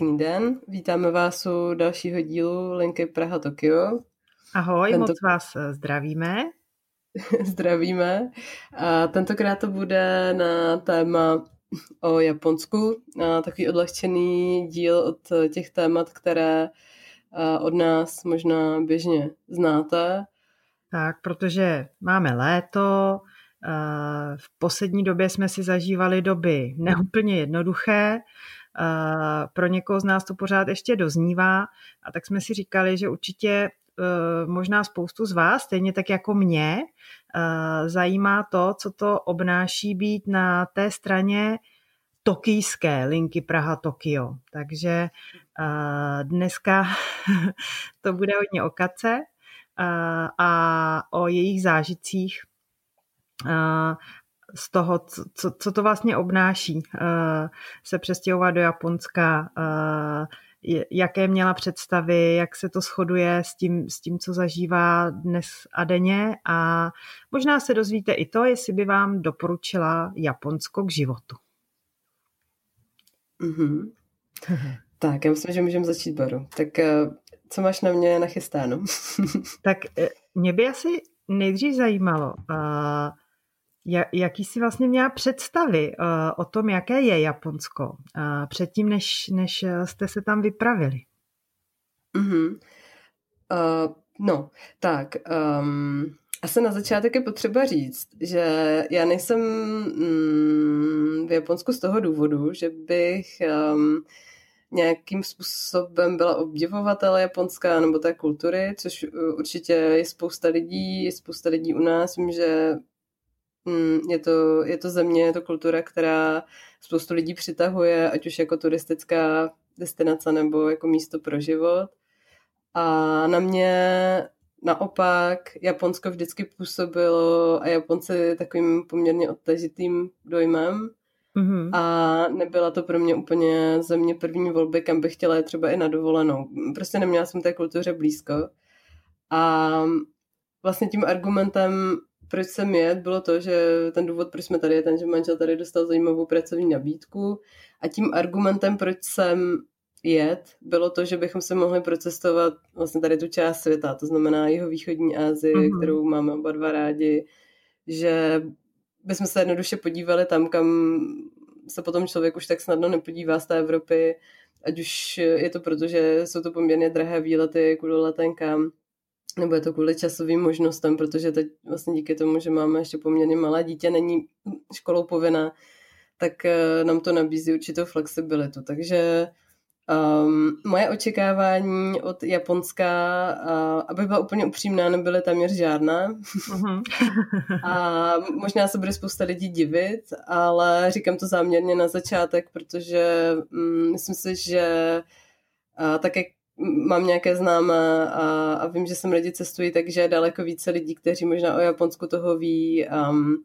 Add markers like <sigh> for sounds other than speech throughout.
Pěkný den, vítáme vás u dalšího dílu Linky Praha Tokio. Ahoj, Tento... moc vás eh, zdravíme. <laughs> zdravíme. A tentokrát to bude na téma o Japonsku. A takový odlehčený díl od těch témat, které od nás možná běžně znáte. Tak, protože máme léto, v poslední době jsme si zažívali doby neúplně jednoduché, pro někoho z nás to pořád ještě doznívá a tak jsme si říkali, že určitě e, možná spoustu z vás, stejně tak jako mě, e, zajímá to, co to obnáší být na té straně tokijské linky Praha-Tokio. Takže dneska <laughs> to bude hodně o kace a o jejich zážitcích z toho, co, co to vlastně obnáší se přestěhovat do Japonska, jaké měla představy, jak se to shoduje s tím, s tím, co zažívá dnes a denně a možná se dozvíte i to, jestli by vám doporučila Japonsko k životu. Mm-hmm. <laughs> tak, já myslím, že můžeme začít, Baru. Tak eh, co máš na mě nachystáno? <laughs> tak eh, mě by asi nejdřív zajímalo, uh, jaký si vlastně měla představy uh, o tom, jaké je Japonsko uh, předtím, než, než jste se tam vypravili? Mm-hmm. Uh, no, tak um, asi na začátek je potřeba říct, že já nejsem mm, v Japonsku z toho důvodu, že bych um, nějakým způsobem byla obdivovatel Japonska nebo té kultury, což určitě je spousta lidí, je spousta lidí u nás. Vím, že je to, je to země, je to kultura, která spoustu lidí přitahuje, ať už jako turistická destinace nebo jako místo pro život. A na mě naopak Japonsko vždycky působilo a Japonci takovým poměrně odtažitým dojmem. Mm-hmm. A nebyla to pro mě úplně země první volby, kam bych chtěla třeba i na dovolenou. Prostě neměla jsem té kultuře blízko. A vlastně tím argumentem proč jsem jet, bylo to, že ten důvod, proč jsme tady, je ten, že manžel tady dostal zajímavou pracovní nabídku a tím argumentem, proč jsem jet, bylo to, že bychom se mohli procestovat vlastně tady tu část světa, to znamená jeho východní Asii, mm-hmm. kterou máme oba dva rádi, že bychom se jednoduše podívali tam, kam se potom člověk už tak snadno nepodívá z té Evropy, ať už je to proto, že jsou to poměrně drahé výlety kvůli letenkám, nebo je to kvůli časovým možnostem, protože teď vlastně díky tomu, že máme ještě poměrně malé dítě, není školou povinná, tak eh, nám to nabízí určitou flexibilitu. Takže um, moje očekávání od Japonska, uh, aby byla úplně upřímná, nebyly téměř žádná. Uh-huh. <laughs> a možná se bude spousta lidí divit, ale říkám to záměrně na začátek, protože um, myslím si, že uh, tak jak mám nějaké známé a, a vím, že sem lidi cestují, takže daleko více lidí, kteří možná o Japonsku toho ví. Um,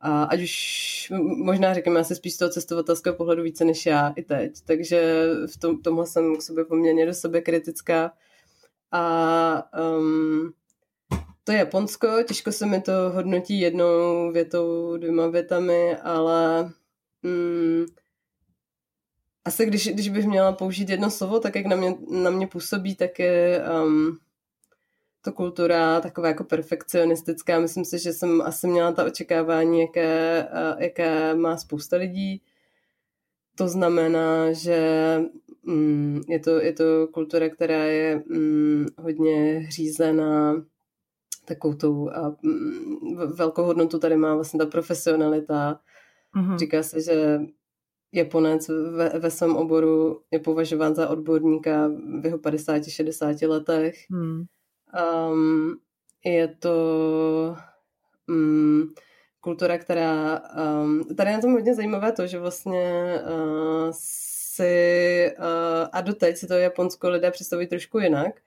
a ať už možná řekněme asi spíš z toho cestovatelského pohledu více než já i teď. Takže v tom, tomhle jsem k sobě poměrně do sebe kritická. A um, to Japonsko, těžko se mi to hodnotí jednou větou, dvěma větami, ale um, asi když, když bych měla použít jedno slovo, tak jak na mě, na mě působí, tak je um, to kultura taková jako perfekcionistická. Myslím si, že jsem asi měla ta očekávání, jaké, uh, jaké má spousta lidí. To znamená, že um, je, to, je to kultura, která je um, hodně hřízená takovou tou a, um, velkou hodnotu tady má vlastně ta profesionalita. Mm-hmm. Říká se, že Japonec ve, ve svém oboru je považován za odborníka v jeho 50-60 letech. Hmm. Um, je to um, kultura, která... Um, tady je na tom hodně zajímavé to, že vlastně uh, si... Uh, a doteď si to Japonsko lidé představují trošku jinak,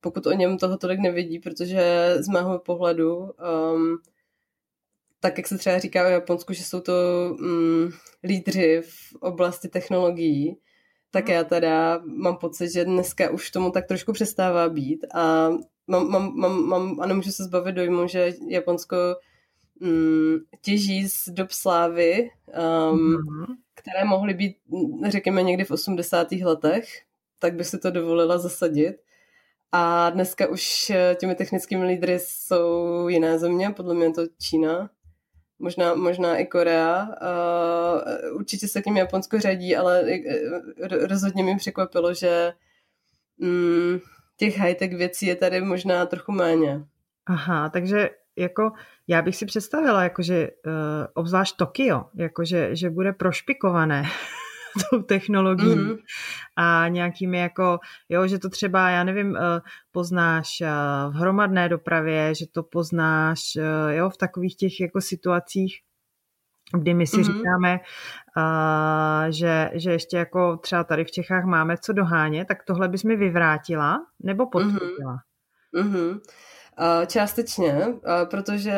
pokud o něm toho tolik nevidí, protože z mého pohledu um, tak jak se třeba říká o Japonsku, že jsou to mm, lídři v oblasti technologií, tak já teda mám pocit, že dneska už tomu tak trošku přestává být a mám, mám, mám, mám a nemůžu se zbavit dojmu, že Japonsko mm, těží z dob slávy, um, mm-hmm. které mohly být, řekněme, někdy v 80. letech, tak by si to dovolila zasadit. A dneska už těmi technickými lídry jsou jiné země, podle mě je to Čína, možná, možná i Korea. Uh, určitě se k ním Japonsko řadí, ale rozhodně mi překvapilo, že um, těch high-tech věcí je tady možná trochu méně. Aha, takže jako já bych si představila, jakože uh, obzvlášť Tokio, jakože že bude prošpikované <laughs> <laughs> tou technologií mm-hmm. a nějakými jako, jo, že to třeba, já nevím, uh, poznáš uh, v hromadné dopravě, že to poznáš, uh, jo, v takových těch jako situacích, kdy my si mm-hmm. říkáme, uh, že, že ještě jako třeba tady v Čechách máme co dohánět, tak tohle bys mi vyvrátila nebo potvrdila? Mm-hmm. Mm-hmm. Uh, částečně, uh, protože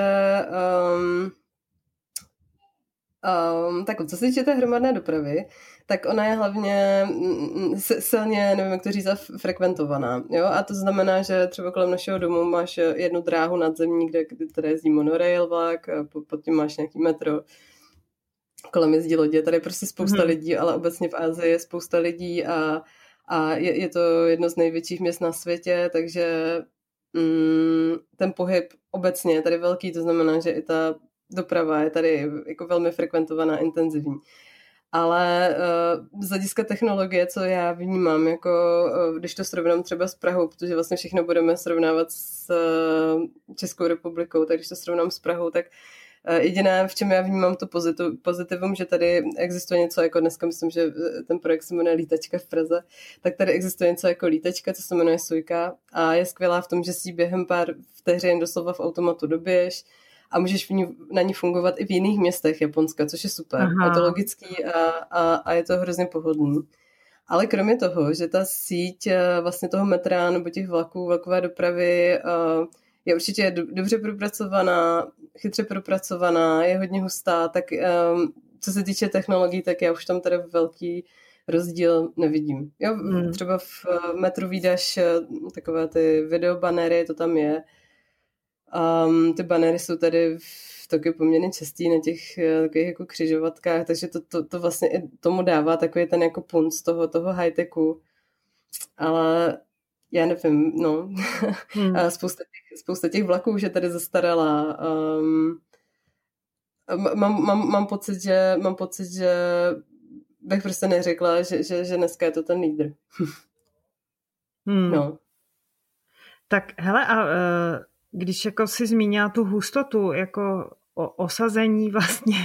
um, um, tak co se týče té hromadné dopravy, tak ona je hlavně mm, mm, silně, nevím jak to říct, frekventovaná. Jo? A to znamená, že třeba kolem našeho domu máš jednu dráhu nadzemní, kde, kde jezdí monorail vlak, pod tím máš nějaký metro, kolem jezdí lodě, tady je prostě spousta hmm. lidí, ale obecně v Ázii je spousta lidí a, a je, je to jedno z největších měst na světě, takže mm, ten pohyb obecně je tady velký, to znamená, že i ta doprava je tady jako velmi frekventovaná, intenzivní. Ale uh, z hlediska technologie, co já vnímám, jako uh, když to srovnám třeba s Prahou, protože vlastně všechno budeme srovnávat s uh, Českou republikou, tak když to srovnám s Prahou, tak jediné, v čem já vnímám to pozitiv, pozitivum, že tady existuje něco jako dneska, myslím, že ten projekt se jmenuje Lítačka v Praze, tak tady existuje něco jako Lítačka, co se jmenuje Sujka a je skvělá v tom, že si během pár vteřin doslova v automatu doběž a můžeš v ní, na ní fungovat i v jiných městech Japonska, což je super. Aha. Je to logický a, a, a je to hrozně pohodlný. Ale kromě toho, že ta síť eh, vlastně toho metra nebo těch vlaků, vlakové dopravy je určitě dobře propracovaná, chytře propracovaná, je hodně hustá, tak um, co se týče technologií, tak já už tam tady velký rozdíl nevidím. Jo, hmm. třeba v uh, metru vydáš takové ty videobanery, to tam je. Um, ty banery jsou tady v Tokiu poměrně častý na těch uh, takových jako křižovatkách, takže to, to, to vlastně i tomu dává takový ten jako punc toho, toho high-techu. Ale já nevím, no. Hmm. <laughs> spousta, těch, spousta těch vlaků, že tady zastarala. Um, mám, mám, mám, pocit, že, mám pocit, že bych prostě neřekla, že, že, že dneska je to ten lídr. <laughs> hmm. No. Tak hele, a uh, když jako si zmínila tu hustotu, jako o osazení <laughs> vlastně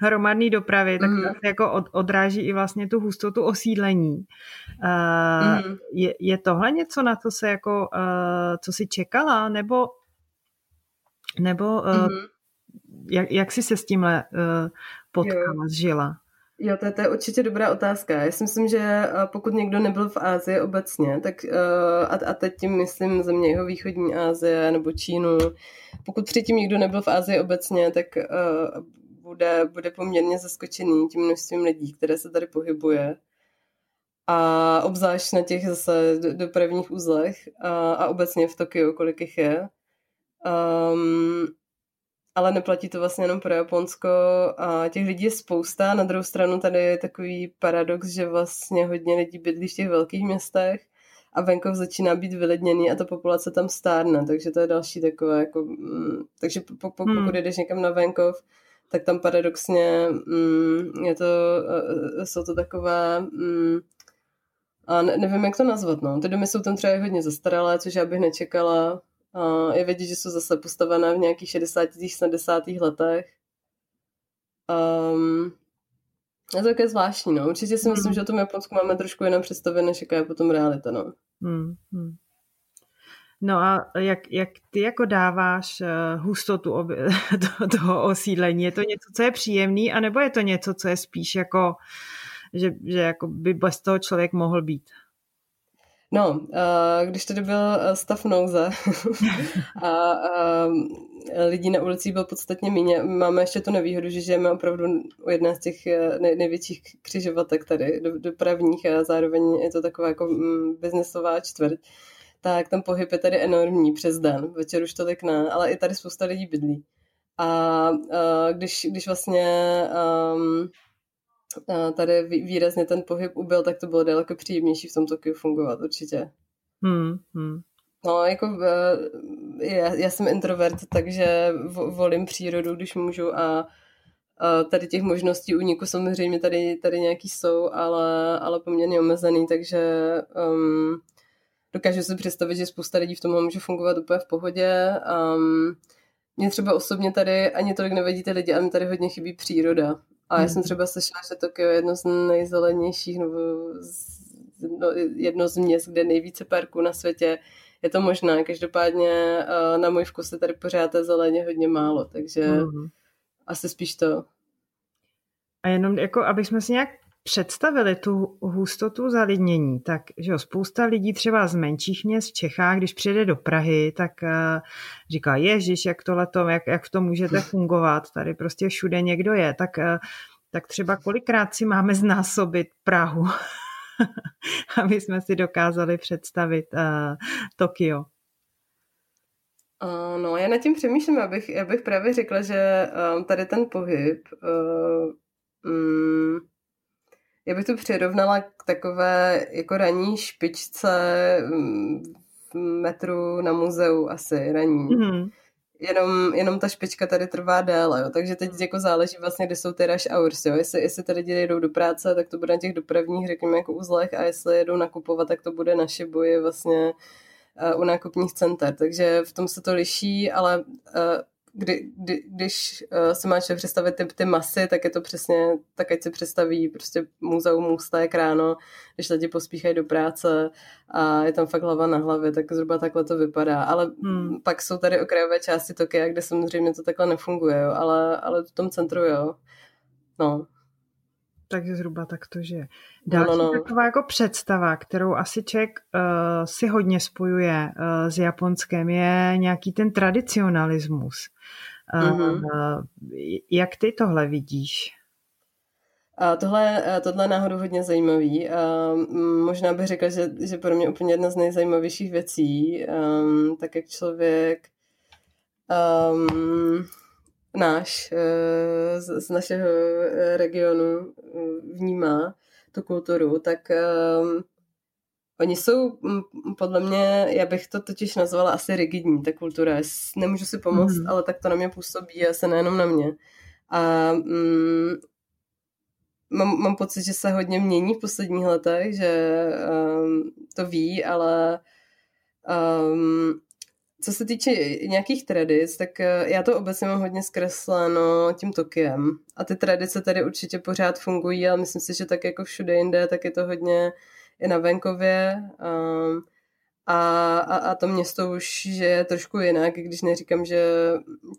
hromadné dopravy, tak mm. to jako od, odráží i vlastně tu hustotu osídlení. Uh, mm. je, je tohle něco, na to se jako, uh, co si čekala, nebo nebo uh, mm. jak, jak jsi se s tímhle uh, potkala, zžila? Jo, to je, to je určitě dobrá otázka. Já si myslím, že eh, pokud někdo nebyl v Ázii obecně, tak eh, a, a teď tím myslím země jeho východní Asie nebo Čínu, pokud předtím někdo nebyl v Ázii obecně, tak eh, bude, bude poměrně zaskočený tím množstvím lidí, které se tady pohybuje. A obzvlášť na těch zase dopravních uzlech a, a obecně v Tokiu, kolik jich je. Um, ale neplatí to vlastně jenom pro Japonsko a těch lidí je spousta. Na druhou stranu tady je takový paradox, že vlastně hodně lidí bydlí v těch velkých městech a venkov začíná být vyledněný a ta populace tam stárne, takže to je další takové, jako, mm, takže po, po, hmm. pokud jdeš někam na venkov, tak tam paradoxně mm, je to, e, jsou to takové mm, a ne, nevím, jak to nazvat, no. Ty domy jsou tam třeba hodně zastaralé, což já bych nečekala, je vidět, že jsou zase postavené v nějakých 60. 70. letech. Um, je to také zvláštní, no. Určitě si myslím, hmm. že o tom Japonsku máme trošku jiné představy, než jaká je potom realita, no. Hmm. Hmm. No a jak, jak ty jako dáváš uh, hustotu obě, <laughs> to, toho osídlení? Je to něco, co je příjemný, anebo je to něco, co je spíš jako, že, že jako by bez toho člověk mohl být? No, uh, když tady byl eh, stav nouze <laughs> a uh, lidí na ulicích byl podstatně méně, máme ještě tu nevýhodu, že žijeme opravdu u jedné z těch nej, největších křižovatek tady, do, dopravních a zároveň je to taková jako mm, biznesová čtvrť, tak ten pohyb je tady enormní přes den, večer už tolik ne, ale i tady spousta lidí bydlí. A když, když vlastně um, tady výrazně ten pohyb ubyl, tak to bylo daleko příjemnější v tom Tokiu fungovat, určitě. Hmm, hmm. No, jako já, já jsem introvert, takže volím přírodu, když můžu a, tady těch možností úniku samozřejmě tady, tady nějaký jsou, ale, ale poměrně omezený, takže um, dokážu si představit, že spousta lidí v tom může fungovat úplně v pohodě. Um, mě třeba osobně tady ani tolik nevedí ty lidi, ale mi tady hodně chybí příroda. A já jsem mhm. třeba slyšela, že Tokio je jedno z nejzelenějších, nebo z, no, jedno z měst, kde nejvíce parků na světě. Je to možné, každopádně uh, na můj vkus je tady pořád té zeleně hodně málo, takže mm-hmm. asi spíš to. A jenom jako, aby jsme si nějak představili tu hustotu zalidnění, tak že jo, spousta lidí třeba z menších měst v Čechách, když přijede do Prahy, tak uh, říká, ježiš, jak to leto, jak, jak v tom můžete fungovat, tady prostě všude někdo je, tak, uh, tak třeba kolikrát si máme znásobit Prahu, <laughs> aby jsme si dokázali představit uh, Tokio. Uh, no, já nad tím přemýšlím, abych, já bych právě řekla, že um, tady ten pohyb uh, um, já bych to přirovnala k takové jako ranní špičce mm, v metru na muzeu asi raní. Mm-hmm. Jenom, jenom ta špička tady trvá déle, jo. takže teď jako záleží vlastně, kde jsou ty rush hours, jo. Jestli, jestli tady lidi jdou do práce, tak to bude na těch dopravních, řekněme, jako uzlech a jestli jedou nakupovat, tak to bude na Shibuji vlastně uh, u nákupních center, takže v tom se to liší, ale uh, kdy, kdy, když uh, si máš představit ty, ty masy, tak je to přesně, tak ať si představí prostě muzeum můstek ráno, když lidi pospíchají do práce a je tam fakt hlava na hlavě, tak zhruba takhle to vypadá. Ale hmm. pak jsou tady okrajové části Tokia, kde samozřejmě to takhle nefunguje, jo, ale, ale v tom centru jo. No, takže zhruba tak to, že další no, no, no. taková jako představa, kterou asi člověk uh, si hodně spojuje uh, s Japonskem, je nějaký ten tradicionalismus. Uh, mm-hmm. uh, jak ty tohle vidíš? A tohle, tohle je náhodou hodně zajímavý. A možná bych řekla, že, že pro mě úplně jedna z nejzajímavějších věcí, um, tak jak člověk um, náš eh, z, našeho eh, regionu eh, vnímá tu kulturu, tak um, oni jsou mm, podle mě, já bych to totiž nazvala asi rigidní, ta kultura. Nemůžu si pomoct, mm. ale tak to na mě působí a se nejenom na mě. A um, mám, mám pocit, že se hodně mění v posledních letech, že um, to ví, ale um, co se týče nějakých tradic, tak eh, já to obecně mám hodně zkresleno tím Tokiem. A ty tradice tady určitě pořád fungují, ale myslím si, že tak jako všude jinde, tak je to hodně i na venkově. Um, a, a, a to město už že je trošku jinak, když neříkám, že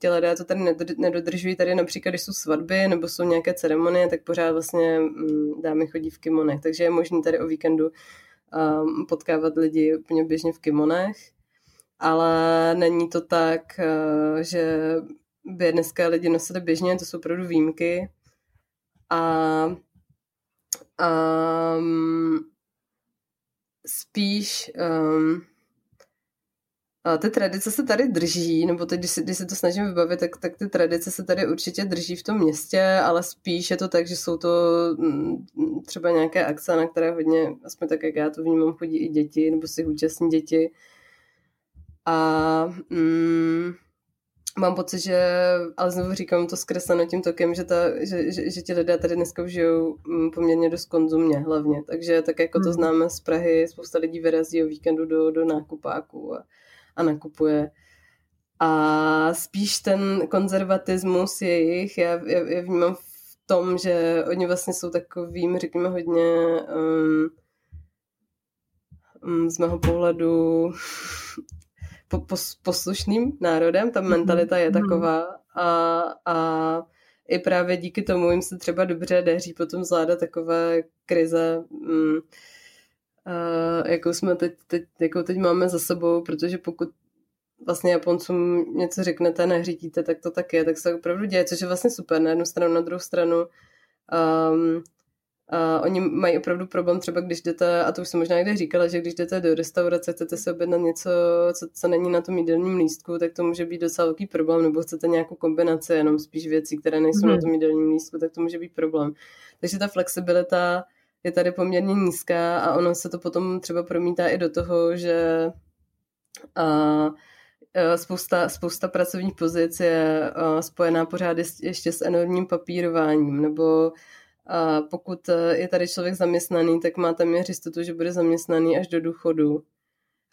ti lidé to tady nedodržují. Tady například, když jsou svatby nebo jsou nějaké ceremonie, tak pořád vlastně mm, dámy chodí v kimonech. Takže je možné tady o víkendu um, potkávat lidi úplně běžně v kimonech ale není to tak, eh, že by dneska lidi nosili běžně, to jsou opravdu výjimky. A um, spíš um, a ty tradice se tady drží, nebo teď, když si, když si to snažím vybavit, tak, tak ty tradice se tady určitě drží v tom městě, ale spíš je to tak, že jsou to mm, třeba nějaké akce, na které hodně, aspoň tak, jak já to vnímám, chodí i děti, nebo si účastní děti. A mm, mám pocit, že, ale znovu říkám to zkresleno tím tokem, že, ta, že, že, že ti lidé tady dneska už žijou mm, poměrně dost konzumně hlavně. Takže tak jako to hmm. známe z Prahy, spousta lidí vyrazí o víkendu do, do nákupáků a, a nakupuje. A spíš ten konzervatismus jejich, já, já, já vnímám v tom, že oni vlastně jsou takovým, řekněme, hodně um, z mého pohledu pos, poslušným národem, ta mentalita je mhm. taková a, a i právě díky tomu jim se třeba dobře daří potom zvládat takové krize, mm, jakou jsme teď, teď, jakou teď máme za sebou, protože pokud vlastně Japoncům něco řeknete, nehřítíte, tak to tak je, tak se opravdu děje, což je vlastně super na jednu stranu, na druhou stranu um, a oni mají opravdu problém třeba, když jdete, a to už jsem možná někde říkala, že když jdete do restaurace, chcete si objednat něco, co, co není na tom jídelním lístku, tak to může být docela velký problém, nebo chcete nějakou kombinaci jenom spíš věcí, které nejsou hmm. na mhm. tom jídelním lístku, tak to může být problém. Takže ta flexibilita je tady poměrně nízká a ono se to potom třeba promítá i do toho, že a, spousta, spousta pracovních pozic je spojená pořád ještě s enormním papírováním, nebo a pokud e, je tady člověk zaměstnaný, tak má tam jistotu, že bude zaměstnaný až do důchodu.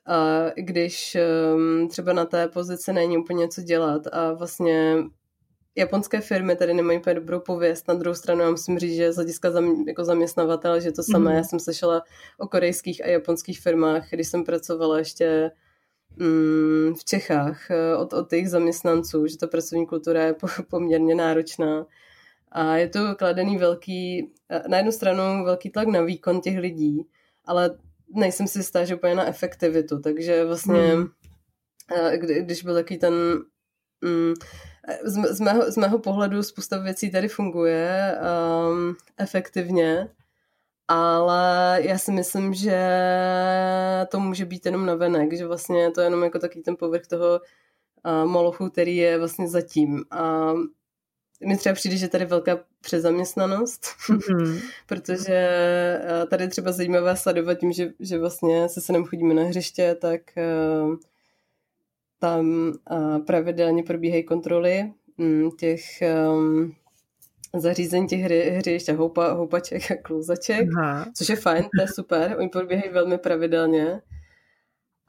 A když třeba na té pozici není úplně co dělat a vlastně japonské firmy tady nemají úplně dobrou pověst. Na druhou stranu já musím říct, že z hlediska zam, jako zaměstnavatel, že to samé. Mm. Já jsem slyšela o korejských a japonských firmách, když jsem pracovala ještě mm, v Čechách e, od, od těch zaměstnanců, že ta pracovní kultura je po, poměrně náročná. A je to kladený velký, e, na jednu stranu velký tlak na výkon těch lidí, ale nejsem si jistá, že úplně na efektivitu, takže vlastně, hmm. kdy, když byl takový ten, mm, z, z, mého, z mého pohledu spousta věcí tady funguje um, efektivně, ale já si myslím, že to může být jenom navenek, že vlastně to je jenom jako takový ten povrch toho uh, molochu, který je vlastně zatím. A mi třeba přijde, že tady velká přezaměstnanost, mm-hmm. <laughs> protože eh, tady je třeba zajímavé sledovat tím, že, že vlastně se synem chodíme na hřiště, tak uh, tam uh, pravidelně probíhají kontroly um, těch zařízení těch hry, hřišť a houpa, houpaček a klouzaček, Aha. což je fajn, to je super, oni probíhají velmi pravidelně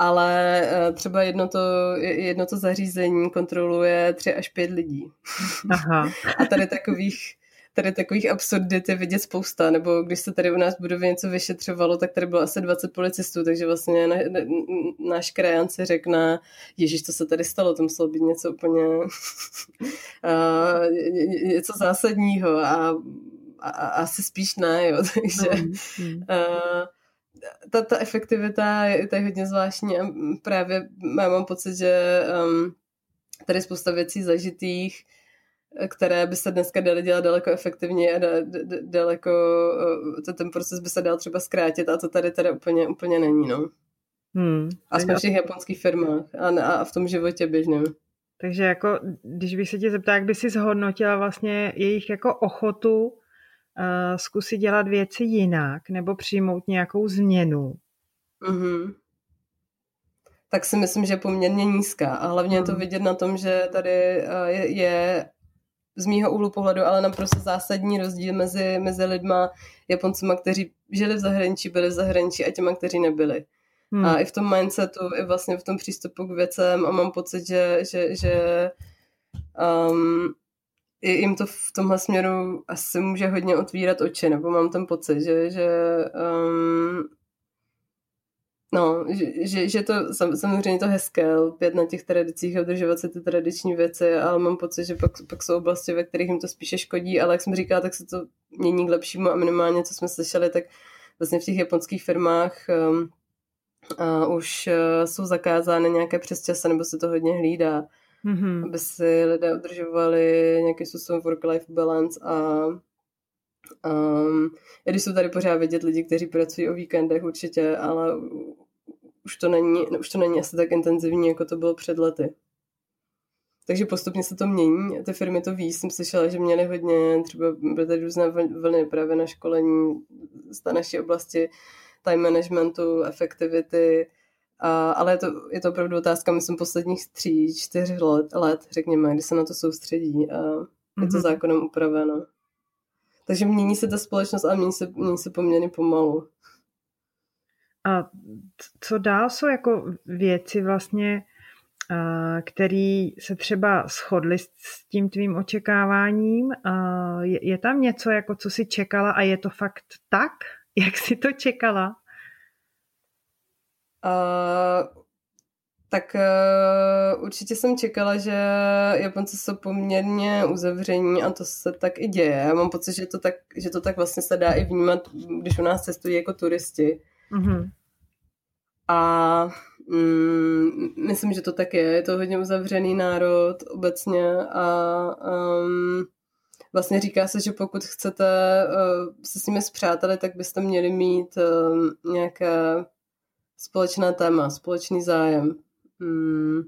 ale eh, třeba jedno to, jedno to zařízení kontroluje tři až pět lidí. Aha. <laughs> A tady takových tady takových absurdit je vidět spousta, nebo když se tady u nás v budově něco vyšetřovalo, tak tady bylo asi 20 policistů, takže vlastně na, na, náš krajan si řekne, ježiš, co se tady stalo, to muselo být něco úplně <laughs> uh, něco zásadního a, a, a asi spíš ne, jo, <laughs> takže uh, ta, ta efektivita je, je hodně zvláštní a právě já mám pocit, že um, tady je spousta věcí zažitých, které by se dneska daly dělat daleko efektivněji a da, da, daleko, to, ten proces by se dal třeba zkrátit a to tady tady úplně, úplně není, no. Hmm. Aspoň v těch japonských firmách a, a v tom životě běžném. Takže jako, když bych se tě zeptala, jak by si zhodnotila vlastně jejich jako ochotu uh, zkusit dělat věci jinak nebo přijmout nějakou změnu? Mm-hmm. Tak si myslím, že je poměrně nízká a hlavně je to hmm. vidět na tom, že tady uh, je, je z mýho úhlu pohledu ale naprosto zásadní rozdíl mezi, mezi lidma Japoncema, kteří žili v zahraničí, byli v zahraničí a těma, kteří nebyli. Hmm. A i v tom mindsetu, i vlastně v tom přístupu k věcem a mám pocit, že, že, že um, jim to v tomhle směru asi může hodně otvírat oči, nebo mám ten pocit, že, že um, No, že, že, že to samozřejmě to hezké, lpět na těch tradicích a udržovat si ty tradiční věci, ale mám pocit, že pak, pak jsou oblasti, ve kterých jim to spíše škodí, ale jak jsem říkala, tak se to mění k lepšímu a minimálně, co jsme slyšeli, tak vlastně v těch japonských firmách um, uh, už uh, jsou zakázány nějaké přesčasy, nebo se to hodně hlídá mm-hmm. aby si lidé udržovali nějaký způsobem work-life balance a um, i když jsou tady pořád vidět lidi, kteří pracují o víkendech určitě, ale už to není, už to není asi tak intenzivní, jako to bylo před lety. Takže postupně se to mění, ty firmy to ví, jsem slyšela, že měly hodně, třeba byly tady různé vlny právě na školení z té naší oblasti time managementu, efektivity, a, ale je to, je to opravdu otázka, myslím, posledních tří, čtyř let, let, řekněme, kdy se na to soustředí a je to mm-hmm. zákonem upraveno. Takže mění se ta společnost a mění se, mění se poměrně pomalu. A co dál jsou jako věci vlastně, které se třeba shodly s tím tvým očekáváním? Je, je tam něco, jako co si čekala a je to fakt tak, <laughs> jak si to čekala? Uh, tak uh, určitě jsem čekala, že Japonci jsou poměrně uzavření a to se tak i děje. Já mám pocit, že to tak, že to tak vlastně se dá i vnímat, když u nás cestují jako turisti. Mm-hmm. A mm, myslím, že to tak je. Je to hodně uzavřený národ obecně a um, vlastně říká se, že pokud chcete uh, se s nimi zpřátelit, tak byste měli mít uh, nějaké společné téma, společný zájem. Mm.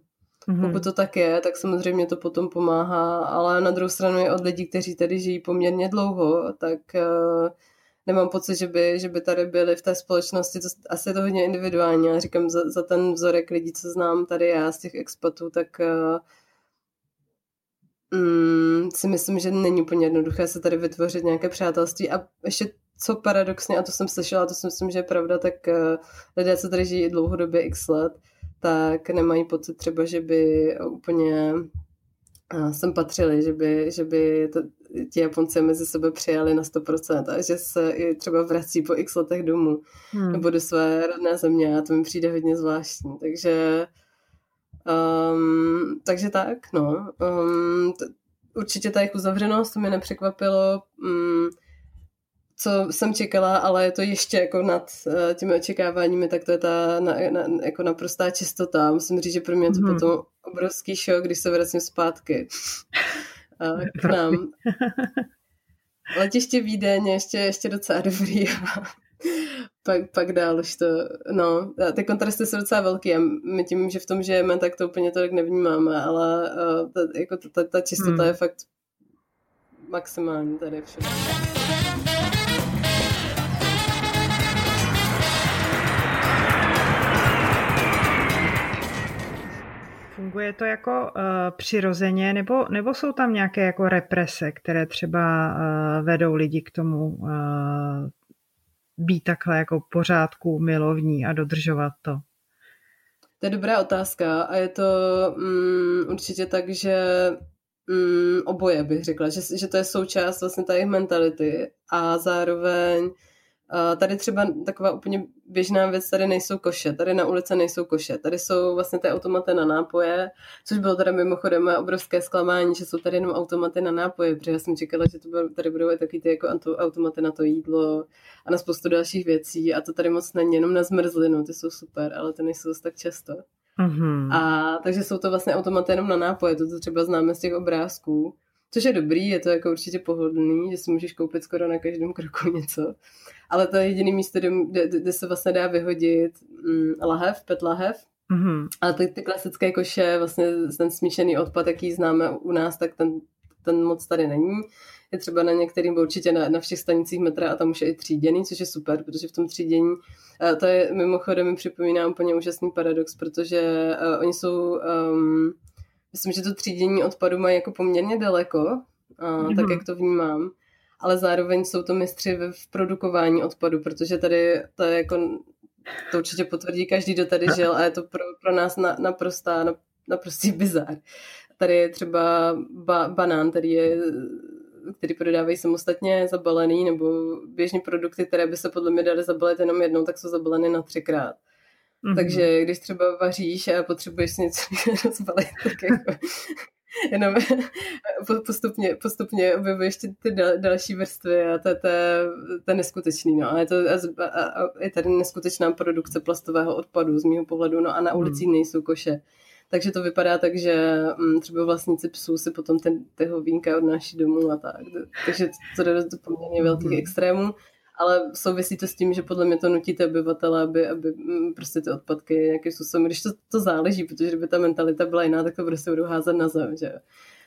Mm-hmm. Pokud to tak je, tak samozřejmě to potom pomáhá, ale na druhou stranu je od lidí, kteří tady žijí poměrně dlouho, tak uh, nemám pocit, že by, že by tady byli v té společnosti, to, asi je to hodně individuální, já říkám za, za ten vzorek lidí, co znám tady já z těch expatů, tak uh, mm, si myslím, že není úplně jednoduché se tady vytvořit nějaké přátelství a ještě co paradoxně, a to jsem slyšela, to si myslím, že je pravda, tak uh, lidé, co tady žijí dlouhodobě x let, tak nemají pocit třeba, že by úplně uh, sem patřili, že by, že by to, ti Japonci mezi sebe přijali na 100% a že se i třeba vrací po x letech domů hmm. nebo do své rodné země a to mi přijde hodně zvláštní. Takže um, takže tak, no. Um, t- určitě ta jejich uzavřenost, to mě nepřekvapilo. Um, co jsem čekala, ale je to ještě jako nad uh, těmi očekáváními, tak to je ta na, na, jako naprostá čistota. Musím říct, že pro mě je to mm. potom obrovský šok, když se vracím zpátky <laughs> k nám. <laughs> Letiště Vídeň ještě, ještě docela dobrý. <laughs> pak, pak dál už to, no, ty kontrasty jsou docela velký a my tím, že v tom žijeme, tak to úplně tolik nevnímáme, ale uh, ta, jako ta, ta čistota hmm. je fakt maximální tady všude. Funguje to jako uh, přirozeně, nebo, nebo jsou tam nějaké jako represe, které třeba uh, vedou lidi k tomu uh, být takhle jako pořádku milovní a dodržovat to? To je dobrá otázka a je to um, určitě tak, že um, oboje bych řekla, že, že to je součást vlastně té mentality a zároveň Tady třeba taková úplně běžná věc, tady nejsou koše, tady na ulici nejsou koše, tady jsou vlastně ty automaty na nápoje, což bylo teda mimochodem obrovské zklamání, že jsou tady jenom automaty na nápoje, protože já jsem čekala, že to tady budou i taky ty jako automaty na to jídlo a na spoustu dalších věcí a to tady moc není, jenom na zmrzlinu, ty jsou super, ale ty nejsou tak často. Mm-hmm. A takže jsou to vlastně automaty jenom na nápoje, to, to třeba známe z těch obrázků. Což je dobrý, je to jako určitě pohodlný, že si můžeš koupit skoro na každém kroku <laughs> něco. Ale to je jediný místo, kde, kde se vlastně dá vyhodit mm, lahev, pet lahev. Mm-hmm. A ty, ty klasické koše, vlastně ten smíšený odpad, jaký známe u nás, tak ten, ten moc tady není. Je třeba na některým, určitě na, na všech stanicích metra a tam už je i tříděný, což je super, protože v tom třídění, to je mimochodem mi připomíná úplně úžasný paradox, protože uh, oni jsou um, myslím, že to třídění odpadu mají jako poměrně daleko, a, mm-hmm. tak jak to vnímám, ale zároveň jsou to mistři v produkování odpadu, protože tady to je jako, to určitě potvrdí každý, kdo tady žil a je to pro, pro nás na, naprostá, na, naprostý bizár. Tady je třeba ba, banán, který je který prodávají samostatně zabalený, nebo běžní produkty, které by se podle mě daly zabalit jenom jednou, tak jsou zabaleny na třikrát. Mm-hmm. Takže když třeba vaříš a potřebuješ něco <laughs> rozbalit, tak jako <laughs> jenom postupně, postupně objevuješ ty, ty další vrstvy a to, to, to je neskutečný. No. A je, to, a, a je tady neskutečná produkce plastového odpadu z mého pohledu, no a na ulicích mm. nejsou koše. Takže to vypadá tak, že m, mm, třeba vlastníci psů si potom ten, tyho vínka odnáší domů a tak. Takže to jde do poměrně velkých mm. extrémů ale souvisí to s tím, že podle mě to nutí ty obyvatele, aby, aby mm, prostě ty odpadky nějakým způsobem, když to, to záleží, protože kdyby ta mentalita byla jiná, tak to prostě budou házet na zem, že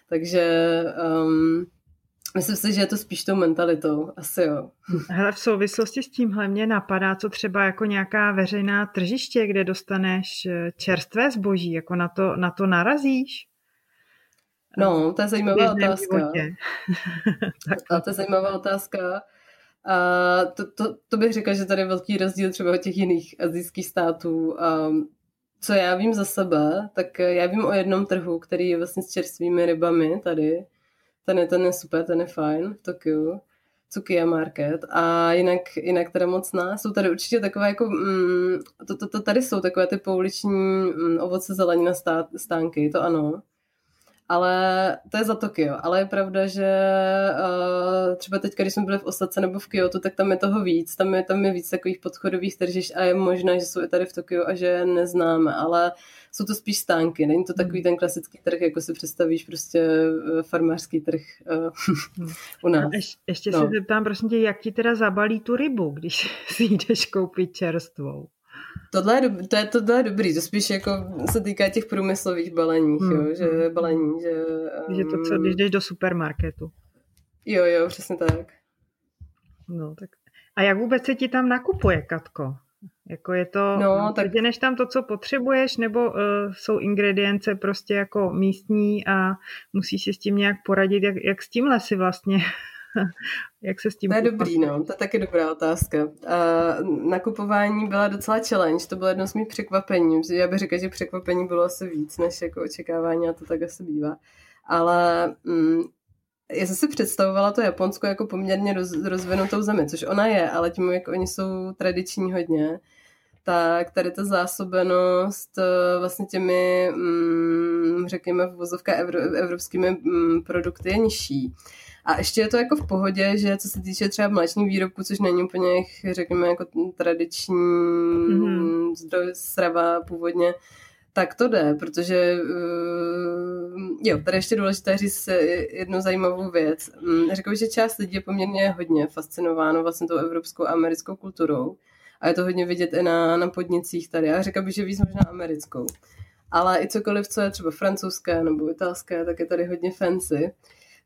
Takže um, Myslím si, že je to spíš tou mentalitou, asi jo. <laughs> Hele, v souvislosti s tímhle mě napadá, co třeba jako nějaká veřejná tržiště, kde dostaneš eh, čerstvé zboží, jako na to, na to narazíš? No, to je zajímavá otázka. <laughs> A to je zajímavá otázka. A to, to, to bych řekla, že tady je velký rozdíl třeba od těch jiných azijských států. A co já vím za sebe, tak já vím o jednom trhu, který je vlastně s čerstvými rybami tady. Ten je, ten je super, ten je fajn v Tokiu. Tsukiya Market a jinak, jinak teda moc ne. Jsou tady určitě takové jako, mm, to, to, to, tady jsou takové ty pouliční mm, ovoce zelenina stá, stánky, to ano ale to je za Tokio. Ale je pravda, že uh, třeba teď, když jsme byli v Osace nebo v Kyoto, tak tam je toho víc. Tam je, tam je víc takových podchodových tržišť a je možné, že jsou i tady v Tokiu a že je neznáme, ale jsou to spíš stánky. Není to takový ten klasický trh, jako si představíš prostě eh, farmářský trh uh, <laughs> u nás. Ješ, ještě no. se zeptám, prosím tě, jak ti teda zabalí tu rybu, když <laughs> si jdeš koupit čerstvou? Tohle je, to je, tohle je dobrý, to spíš jako se týká těch průmyslových balení, hmm. jo, že hmm. balení, že... Um... Že to, co, když jdeš do supermarketu. Jo, jo, přesně tak. No, tak... A jak vůbec se ti tam nakupuje, Katko? Jako je to, no, tak... než tam to, co potřebuješ, nebo uh, jsou ingredience prostě jako místní a musíš si s tím nějak poradit, jak, jak s tímhle si vlastně <laughs> Jak se s tím To je dobrý, no, to je taky dobrá otázka. Uh, nakupování byla docela challenge, to bylo jedno z mých překvapení. Já bych řekla, že překvapení bylo asi víc, než jako očekávání a to tak asi bývá. Ale mm, já jsem si představovala to Japonsko jako poměrně roz, rozvinutou zemi, což ona je, ale tím, jak oni jsou tradiční hodně, tak tady ta zásobenost eh, vlastně těmi, mm, řekněme, v vozovkách evropskými mm, produkty je nižší. A ještě je to jako v pohodě, že co se týče třeba mléčných výrobků, což není úplně, řekněme, jako tradiční mm-hmm. zdroj strava původně, tak to jde, protože uh, jo, tady ještě důležité říct jednu zajímavou věc. Mm, řekl bych, že část lidí je poměrně hodně fascinováno vlastně tou evropskou a americkou kulturou a je to hodně vidět i na, na podnicích tady. Já řekl bych, že víc možná americkou. Ale i cokoliv, co je třeba francouzské nebo italské, tak je tady hodně fancy.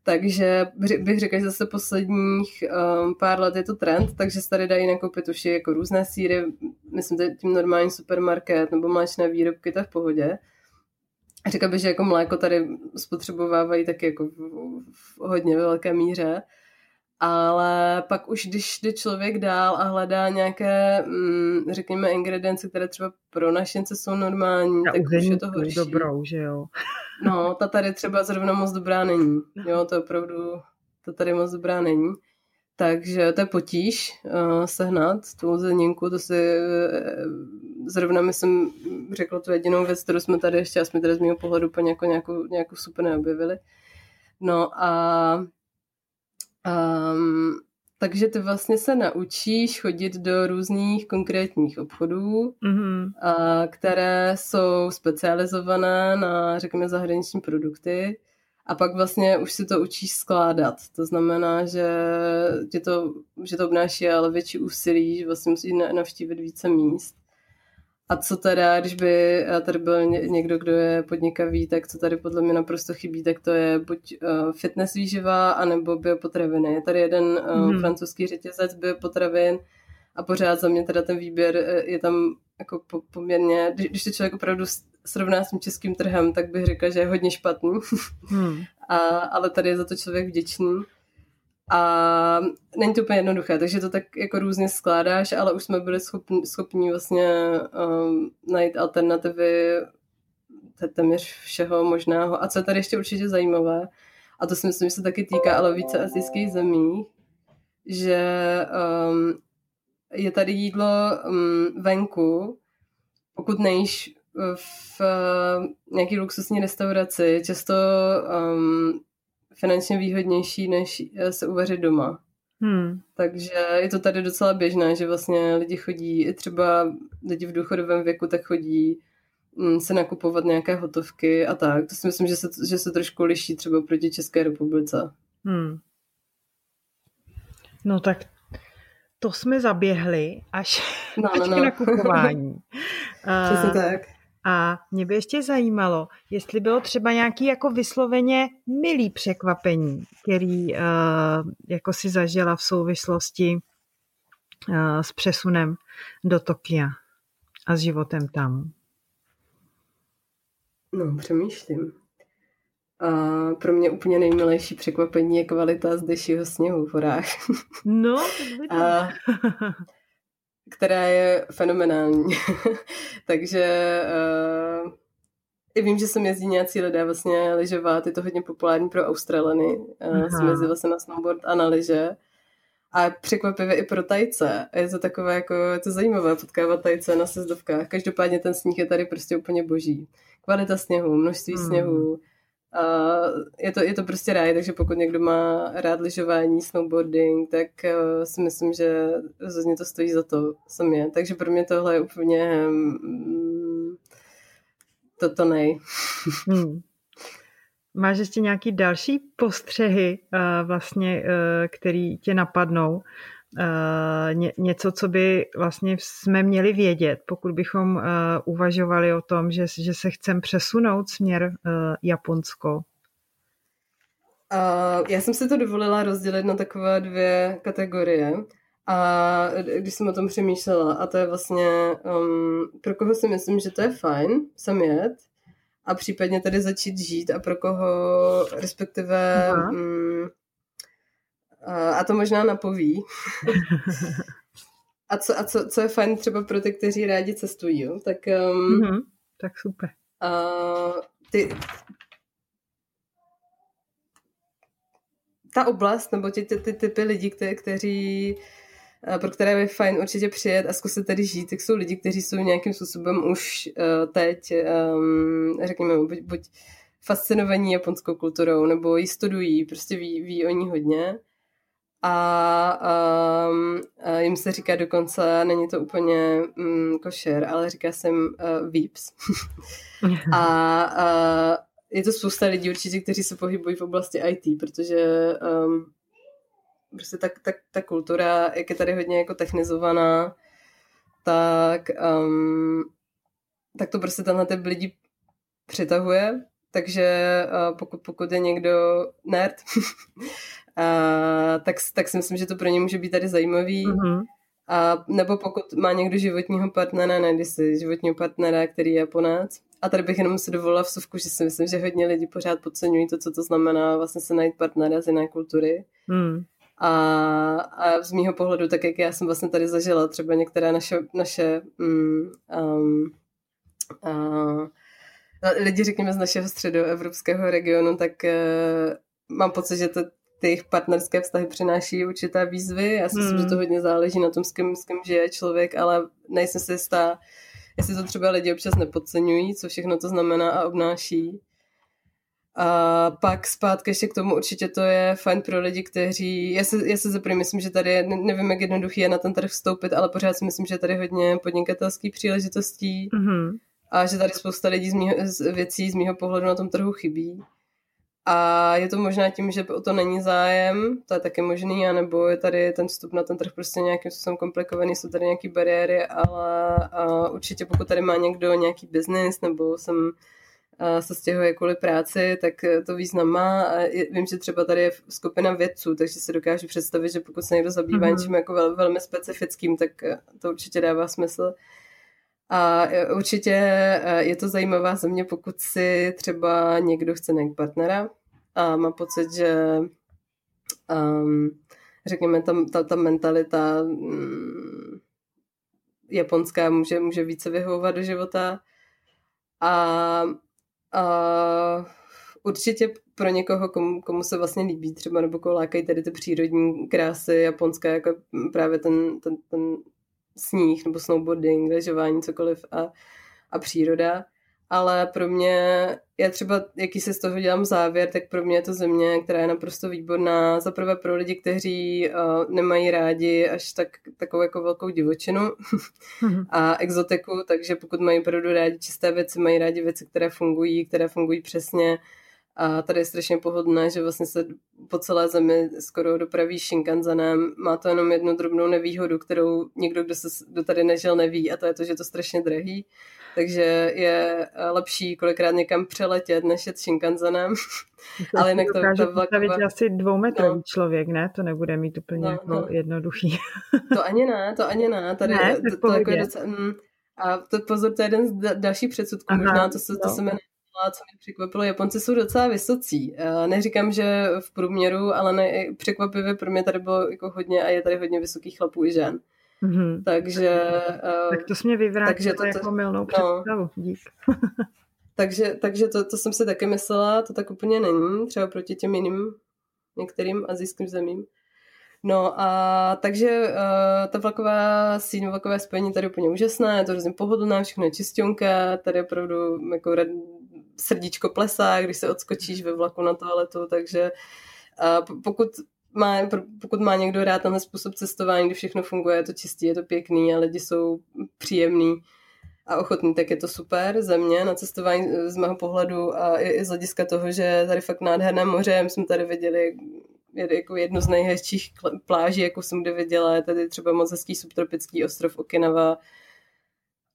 Takže bych řekla, že zase posledních um, pár let je to trend, takže se tady dají nakoupit už jako různé síry, myslím, že tím normální supermarket nebo mléčné výrobky, to je v pohodě. Řekla bych, že jako mléko tady spotřebovávají taky jako v, v hodně velké míře ale pak už když jde člověk dál a hledá nějaké, mm, řekněme, ingredience, které třeba pro našince jsou normální, a tak už je to horší. dobrou, že jo? No, ta tady třeba zrovna moc dobrá není. Jo, to opravdu, to tady moc dobrá není. Takže to je potíž uh, sehnat tu zeleninku, to si uh, zrovna myslím řekla tu jedinou věc, kterou jsme tady ještě, a jsme tady z mého pohledu úplně jako nějakou, nějakou super neobjevili. No a Um, takže ty vlastně se naučíš chodit do různých konkrétních obchodů, mm-hmm. a, které jsou specializované na, řekněme, zahraniční produkty a pak vlastně už si to učíš skládat. To znamená, že, tě to, že to obnáší ale větší úsilí, že vlastně musíš navštívit více míst. A co teda, když by tady byl někdo, kdo je podnikavý, tak co tady podle mě naprosto chybí, tak to je buď uh, fitness výživa, anebo biopotraviny. Je tady jeden hmm. francouzský řetězec biopotravin a pořád za mě teda ten výběr eh, je tam jako po, poměrně, když, když to člověk opravdu srovná s tím českým trhem, tak bych řekla, že je hodně špatný. Hmm. <laughs> a, ale tady je za to člověk vděčný. A není to úplně jednoduché, takže to tak jako různě skládáš, ale už jsme byli schopni, schopni vlastně um, najít alternativy téměř všeho možného. A co je tady ještě určitě zajímavé, a to si myslím, že se taky týká ale více azijských zemí, že um, je tady jídlo um, venku, pokud nejíš v uh, nějaký luxusní restauraci, často um, finančně výhodnější, než eh, se uvařit doma. Hmm. Takže je to tady docela běžné, že vlastně lidi chodí, i třeba lidi v důchodovém věku, tak chodí mm, se nakupovat nějaké hotovky a tak. To si myslím, že se, že se trošku liší třeba proti České republice. Hmm. No tak to jsme zaběhli až, no, no, <laughs> no. k nakupování. <laughs> Přesně tak. A mě by ještě zajímalo, jestli bylo třeba nějaký jako vysloveně milý překvapení, který uh, jako si zažila v souvislosti uh, s přesunem do Tokia a s životem tam. No, přemýšlím. A pro mě úplně nejmilejší překvapení je kvalita zdejšího sněhu v horách. No, <laughs> a, <laughs> která je fenomenální. <laughs> Takže uh, i vím, že sem jezdí nějací lidé vlastně lyžovat, je to hodně populární pro Australany, uh, jsem jezdila vlastně na snowboard a na lyže. A překvapivě i pro tajce. Je to takové, jako, je to zajímavé potkávat tajce na sezdovkách. Každopádně ten sníh je tady prostě úplně boží. Kvalita sněhu, množství hmm. sněhu, je, to, je to prostě ráj, takže pokud někdo má rád lyžování, snowboarding, tak uh, si myslím, že rozhodně to stojí za to samě. Takže pro mě tohle je úplně um, to, to nej. <laughs> Hmm. Máš ještě nějaký další postřehy, uh, vlastně, uh, který tě napadnou? Uh, ně, něco, co by vlastně jsme měli vědět, pokud bychom uh, uvažovali o tom, že, že se chcem přesunout směr uh, Japonsko? Uh, já jsem si to dovolila rozdělit na takové dvě kategorie. A když jsem o tom přemýšlela, a to je vlastně, um, pro koho si myslím, že to je fajn sem jet, a případně tady začít žít a pro koho respektive um, a to možná napoví. a co, a co, co je fajn třeba pro ty, kteří rádi cestují, jo? tak um, mm-hmm, tak super. Uh, ty, ta oblast, nebo ty, ty, ty typy lidí, kte, kteří pro které je fajn určitě přijet a zkusit tady žít, tak jsou lidi, kteří jsou nějakým způsobem už uh, teď, um, řekněme, buď, buď fascinovaní japonskou kulturou, nebo ji studují, prostě ví, ví o ní hodně. A, um, jim se říká dokonce, není to úplně um, košer, ale říká se jim uh, Veeps. <laughs> a uh, je to spousta lidí určitě, kteří se pohybují v oblasti IT, protože um, prostě tak, tak, ta kultura, jak je tady hodně jako technizovaná, tak, um, tak to prostě tenhle typ lidí přitahuje, takže uh, pokud, pokud je někdo nerd, <laughs> tak, tak si myslím, že to pro ně může být tady zajímavý. Mm-hmm. A nebo pokud má někdo životního partnera, najde si životního partnera, který je Japonec. A tady bych jenom si dovolila vsuvku, že si myslím, že hodně lidí pořád podceňují to, co to znamená vlastně se najít partnera z jiné kultury. Mm. A, a z mýho pohledu, tak jak já jsem vlastně tady zažila třeba některé naše, naše um, um, uh, lidi, řekněme, z našeho středoevropského regionu, tak uh, mám pocit, že to, ty jejich partnerské vztahy přináší určité výzvy. Já si hmm. myslím, že to hodně záleží na tom, s kým, s kým žije člověk, ale nejsem si jistá, jestli to třeba lidi občas nepodceňují, co všechno to znamená a obnáší. A pak zpátky ještě k tomu určitě to je fajn pro lidi, kteří, já se, já se zaprvé myslím, že tady, nevím, jak jednoduchý je na ten trh vstoupit, ale pořád si myslím, že tady hodně podnikatelských příležitostí mm-hmm. a že tady spousta lidí z, mýho, z věcí z mého pohledu na tom trhu chybí. A je to možná tím, že o to není zájem, to je taky možný, anebo je tady ten vstup na ten trh prostě nějakým způsobem komplikovaný, jsou tady nějaké bariéry, ale určitě pokud tady má někdo nějaký biznis, nebo jsem se stěhuje kvůli práci, tak to význam má. A vím, že třeba tady je skupina vědců, takže si dokážu představit, že pokud se někdo zabývá mm-hmm. něčím jako vel, velmi specifickým, tak to určitě dává smysl. A určitě je to zajímavá země, pokud si třeba někdo chce najít partnera a má pocit, že um, řekněme, ta, ta, ta mentalita um, japonská může, může více vyhovovat do života. A a určitě pro někoho, komu, komu se vlastně líbí třeba, nebo koho lákají tady ty přírodní krásy japonské, jako právě ten, ten, ten sníh nebo snowboarding, lyžování, cokoliv a, a příroda, ale pro mě, já třeba, jaký se z toho dělám závěr, tak pro mě je to země, která je naprosto výborná. Za prvé pro lidi, kteří uh, nemají rádi až tak, takovou jako velkou divočinu mm-hmm. a exotiku, takže pokud mají opravdu rádi čisté věci, mají rádi věci, které fungují, které fungují přesně, a tady je strašně pohodlné, že vlastně se po celé zemi skoro dopraví Shinkansenem. Má to jenom jednu drobnou nevýhodu, kterou někdo, kdo, se, kdo tady nežil, neví a to je to, že je to strašně drahý takže je eh, lepší kolikrát někam přeletět, než jet Shinkansenem. <laughs> Ale jinak to, to vlaková... asi dvoumetrový no. člověk, ne? To nebude mít úplně no, jako no. jednoduchý. to ani ne, to ani ne. <laughs> Tady ne, to, to jako je docela, mm, a to pozor, to je jeden z dalších předsudků, Aha, možná to se, to no. se jmenuje co mě překvapilo, Japonci jsou docela vysocí. Eh, neříkám, že v průměru, ale ne, překvapivě pro mě tady bylo jako hodně a je tady hodně vysokých chlapů i žen. Mm-hmm. Takže... Uh, tak to jsi mě vyvrátil to, jako milnou no. představu. No, dík. <laughs> takže takže to, to jsem si taky myslela, to tak úplně není, třeba proti těm jiným některým azijským zemím. No a takže uh, ta vlaková síň, vlakové spojení tady je úplně úžasné, je to hrozně pohodlné, všechno je čistionka, tady je opravdu jako srdíčko plesá, když se odskočíš ve vlaku na toaletu, takže pokud má, pokud má někdo rád tenhle způsob cestování, kdy všechno funguje, je to čistý, je to pěkný a lidi jsou příjemný a ochotný, tak je to super. Za mě na cestování z mého pohledu a i, i z hlediska toho, že tady fakt nádherné moře, my jsme tady viděli jako jedno z nejhezčích pláží, jako jsem kde viděla, je tady třeba moc hezký subtropický ostrov Okinawa,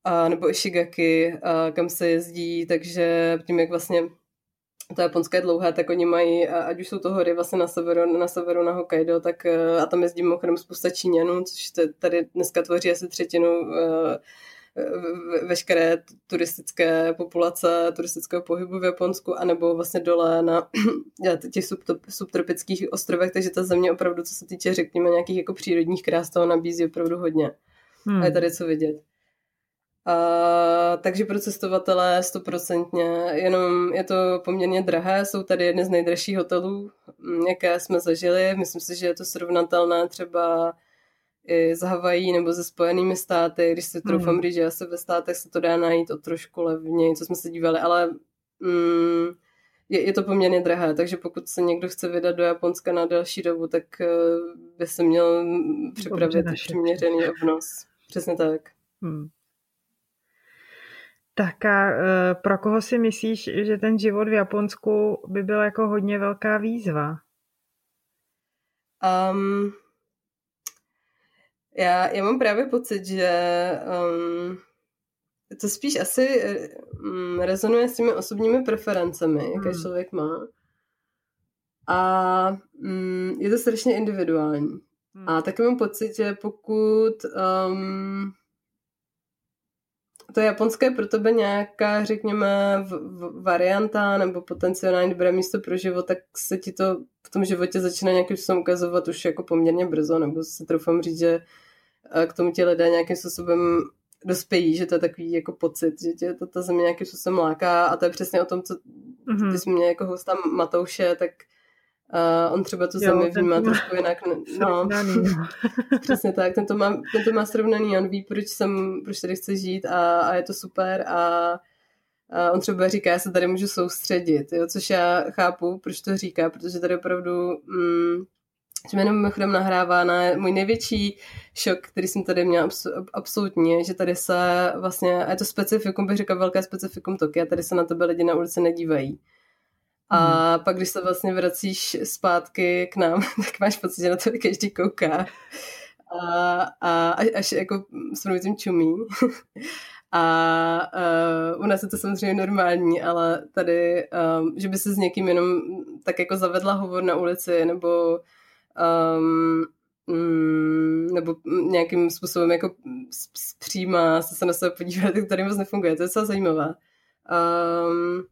a, nebo Ishigaki, a, kam se jezdí, takže tím, jak vlastně to Japonské je dlouhé, tak oni mají, ať už jsou to hory vlastně na severu, na severu na Hokkaido, tak a tam jezdí mimochodem spousta Číňanů, což tady dneska tvoří asi třetinu veškeré turistické populace, turistického pohybu v Japonsku, anebo vlastně dole na <clears throat> těch subtropických ostrovech, takže ta země opravdu, co se týče, řekněme, nějakých jako přírodních krás, toho nabízí opravdu hodně. Hmm. A je tady co vidět. A, takže pro cestovatele stoprocentně, jenom je to poměrně drahé, jsou tady jedny z nejdražších hotelů, jaké jsme zažili, myslím si, že je to srovnatelné třeba i z Havají nebo ze Spojenými státy, když si troufám hmm. říct, že asi ve státech se to dá najít o trošku levněji, co jsme se dívali, ale mm, je, je to poměrně drahé, takže pokud se někdo chce vydat do Japonska na další dobu, tak uh, by se měl připravit přiměřený obnos. Přesně tak. Hmm. Tak a uh, pro koho si myslíš, že ten život v Japonsku by byl jako hodně velká výzva? Um, já, já mám právě pocit, že um, to spíš asi um, rezonuje s těmi osobními preferencemi, jaké hmm. člověk má. A um, je to strašně individuální. Hmm. A taky mám pocit, že pokud um, to japonské je pro tebe nějaká, řekněme, v, v, varianta nebo potenciální dobré místo pro život, tak se ti to v tom životě začíná nějakým způsobem ukazovat už jako poměrně brzo, nebo si troufám říct, že k tomu ti lidé nějakým způsobem dospějí, že to je takový jako pocit, že tě to ta země nějakým způsobem láká a to je přesně o tom, co mm-hmm. ty jsi mě jako hosta Matouše, tak uh, on třeba tu zemi vnímá trošku jinak. No, <laughs> <laughs> přesně tak, ten to, má, ten to má srovnaný, on ví, proč, jsem, proč tady chce žít a, a je to super a, a on třeba říká, já se tady můžu soustředit, jo, což já chápu, proč to říká, protože tady opravdu mm, že jenom mimochodem nahrává na můj největší šok, který jsem tady měla absolutně, že tady se vlastně, a je to specifikum, bych řekla velké specifikum Tokia, tady se na tebe lidi na ulici nedívají. A hmm. pak, když se vlastně vracíš zpátky k nám, <laughs> tak máš pocit, že na to každý kouká. A, a až jako s tím čumí. <laughs> A uh, u nás je to samozřejmě normální, ale tady, um, že by se s někým jenom tak jako zavedla hovor na ulici, nebo um, mm, nebo nějakým způsobem jako přímá se, se na sebe podívat, tak tady moc nefunguje. To je docela zajímavé. Um,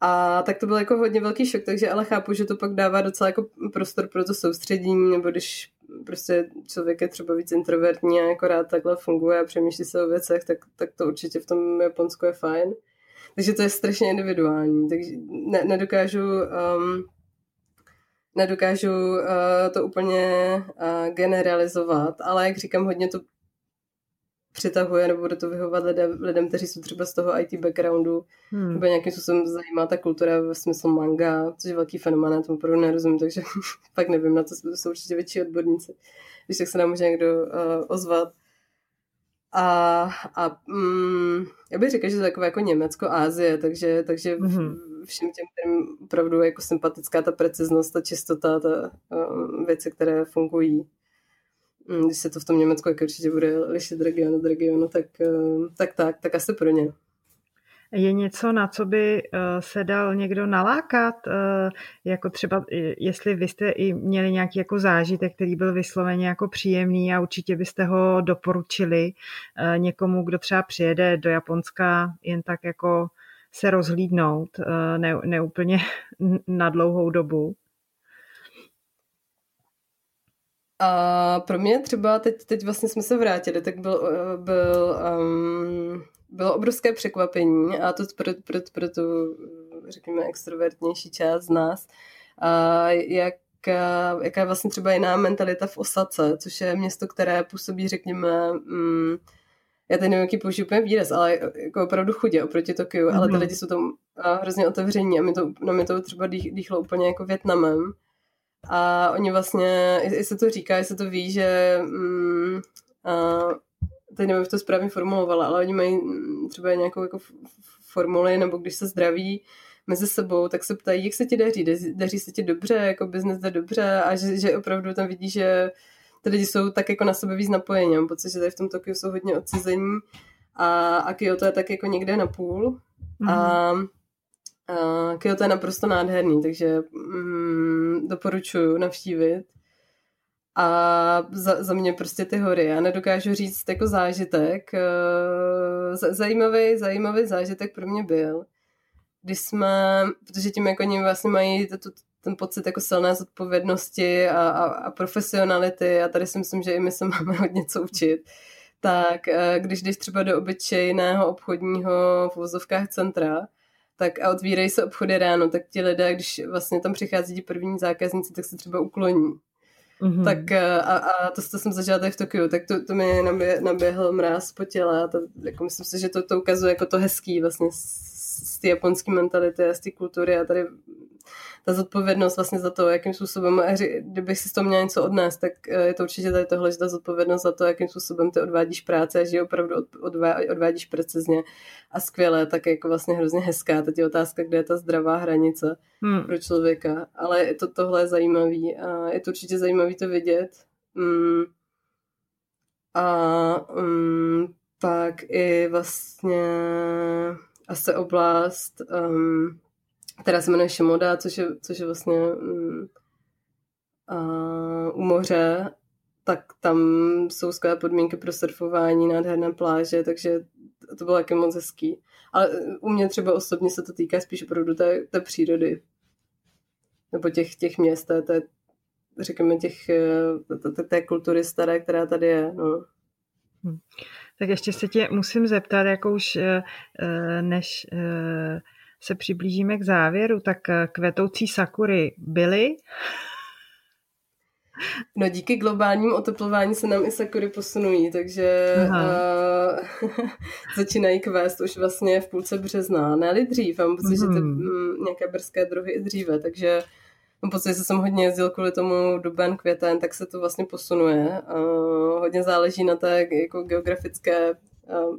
a tak to byl jako hodně velký šok, takže ale chápu, že to pak dává docela jako prostor pro to soustředění, nebo když prostě člověk je třeba víc introvertní a jako rád takhle funguje a přemýšlí se o věcech, tak, tak to určitě v tom Japonsku je fajn. Takže to je strašně individuální, takže ne, nedokážu um, nedokážu uh, to úplně uh, generalizovat, ale jak říkám, hodně to přitahuje nebo bude to vyhovat lidem, lidem, kteří jsou třeba z toho IT backgroundu, hmm. nebo nějakým způsobem zajímá ta kultura ve smyslu manga, což je velký fenomén, já tomu opravdu nerozumím, takže <laughs> pak nevím, na to jsou určitě větší odborníci. Když tak se nám může někdo uh, ozvat. A, a mm, já bych řekla, že to je takové jako Německo, Ázie, takže, takže mm-hmm. všem těm, kterým opravdu jako sympatická ta preciznost, ta čistota, ta um, věci, které fungují. Mm, když se to v tom Německu jak určitě bude lišit region od regionu, tak, um, tak tak, tak asi pro ně. Je něco, na co by eh, se dal někdo nalákat? Eh, jako třeba, jestli vy jste i měli nějaký jako zážitek, který byl vysloveně jako příjemný a určitě byste ho doporučili eh, někomu, kdo třeba přijede do Japonska jen tak jako se rozhlídnout, ne, ne úplně <laughs> na dlouhou dobu. A pro mě třeba, teď, teď vlastně jsme se vrátili, tak byl, byl um, bylo obrovské překvapení a to pro, pro, pro tu, řekněme, extrovertnější část z nás, a jak jaká je vlastně třeba jiná mentalita v Osace, což je město, které působí, řekněme, mm, já teď nevím, jaký použiju úplně výraz, ale jako opravdu chudě oproti Tokiu, mm-hmm. ale ty mhm. lidi jsou tam a hrozně otevření a mi to, no mi to třeba dých, dýchlo úplně jako Větnamem. A oni vlastně, jestli to říká, jestli to ví, že mm, a, teď nevím, jak to správně formulovala, ale oni mají mm, třeba nějakou jako formuli, nebo když se zdraví mezi sebou, tak se ptají, jak se ti daří, daří se ti dobře, jako biznes jde dobře a že, že opravdu tam vidí, že ty lidi jsou tak jako na sebe víc napojení. Mám pocit, že tady v tom Tokiu jsou hodně odcizení a, a Kyoto je tak jako někde na půl. Mm-hmm. A, a Kyoto je naprosto nádherný, takže mm, doporučuji navštívit. A za, za mě prostě ty hory. Já nedokážu říct jako zážitek. Eh, zajímavý, zajímavý zážitek pro mě byl, když jsme, protože tím jako oni vlastně mají tu, ten pocit jako silné zodpovědnosti a, a, a profesionality a tady si myslím, že i my se máme <laughs> hodně co učit, tak eh, když jdeš třeba do obyčejného obchodního v centra, tak a otvírají se obchody ráno, tak ti lidé, když vlastně tam přichází ti první zákazníci, tak se třeba ukloní. Mm-hmm. Tak eh, a, a to, to jsem zažila tady v Tokiu, tak to, to mi nabě, naběhl mráz po těle a to, jako myslím si, že to, to ukazuje jako to hezký vlastně z, té japonské mentality a z té kultury a tady ta zodpovědnost vlastně za to, jakým způsobem, kdybych si z toho měla něco odnést, tak eh, je to určitě tady tohle, že ta zodpovědnost za to, jakým způsobem ty odvádíš práce a že opravdu odvádíš precizně a skvěle, tak je jako vlastně hrozně hezká. Teď je otázka, kde je ta zdravá hranice hmm. pro člověka, ale to, tohle je zajímavý a je to určitě zajímavý to vidět. Mm. A um, pak i vlastně asi oblast um, která se jmenuje Šimoda, což je, což je vlastně um, uh, u moře, tak tam jsou skvělé podmínky pro surfování, nádherné pláže, takže to bylo taky moc hezký. Ale u mě třeba osobně se to týká spíš opravdu té, té přírody. Nebo těch, těch měst, té, té řekněme, těch, eh, té, té kultury staré, která tady je. No. Tak ještě se tě musím zeptat, jako už eh, než se přiblížíme k závěru, tak eh, kvetoucí sakury byly? No díky globálnímu oteplování se nám i sakury posunují, takže uh, <laughs> začínají kvést už vlastně v půlce března, ne dřív, mám pocit, mm. že ty mm, nějaké brzké druhy i dříve, takže mám pocit, že jsem hodně jezdil kvůli tomu duben, květen, tak se to vlastně posunuje. Uh, hodně záleží na té jako geografické uh,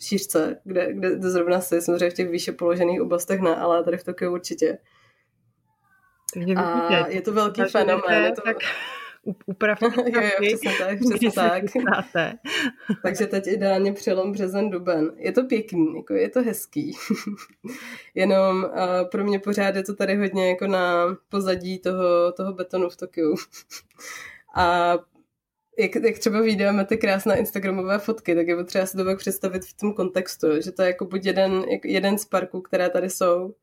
šířce, kde, kde, kde zrovna jsi, samozřejmě v těch výše položených oblastech ne, ale tady v Tokiu určitě. Takže a je to velký fenomén. Je to... Tak upravte <laughs> jo, jo, přesně tak, přesně tak. <laughs> Takže teď ideálně přelom březen duben. Je to pěkný, jako je to hezký. <laughs> Jenom uh, pro mě pořád je to tady hodně jako na pozadí toho, toho betonu v Tokiu. A jak, jak třeba vydáme ty krásné instagramové fotky, tak je potřeba si to pak představit v tom kontextu, že to je jako buď jeden, jeden z parků, které tady jsou,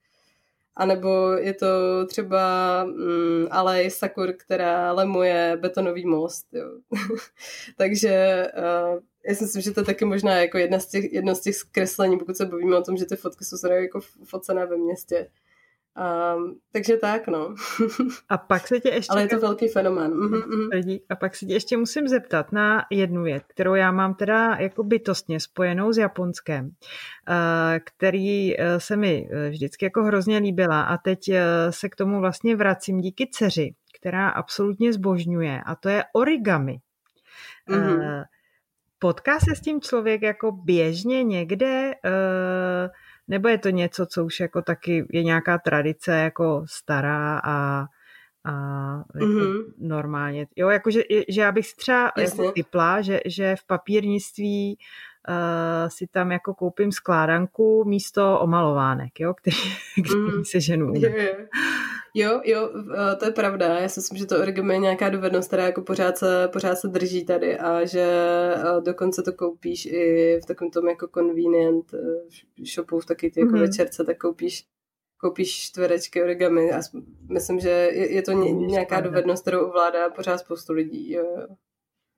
anebo je to třeba mm, alej sakur, která lemuje betonový most. Jo. <laughs> Takže uh, já si myslím, že to je taky možná jako jedna z těch, jedno z těch zkreslení, pokud se bavíme o tom, že ty fotky jsou jako focené ve městě. Um, takže tak, no. A pak se tě ještě... Ale je to velký fenomén. Mm-hmm. A pak se tě ještě musím zeptat na jednu věc, kterou já mám teda jako bytostně spojenou s Japonskem, eh, který eh, se mi eh, vždycky jako hrozně líbila a teď se k tomu vlastně vracím díky dceři, která absolutně zbožňuje a to je origami. Mm-hmm. Potká se s tím člověk jako běžně někde nebo je to něco, co už jako taky je nějaká tradice jako stará a, a jako mm-hmm. normálně. Jo, jakože že já bych si třeba jako typla, že, že v papírnictví uh, si tam jako koupím skládanku místo omalovánek, jo, který, <laughs> který mm. se ženu. Jo. Jo, jo, eh, to je pravda. Já si myslím, že to origami je nějaká dovednost, která jako pořád se, pořád se drží tady a že eh, dokonce to koupíš i v takovém tom jako convenient shopu, v taky ty jako mm. večerce, tak koupíš koupíš čtverečky origami a myslím, že je, je to ně, nějaká dovednost, kterou ovládá pořád spoustu lidí. Jo.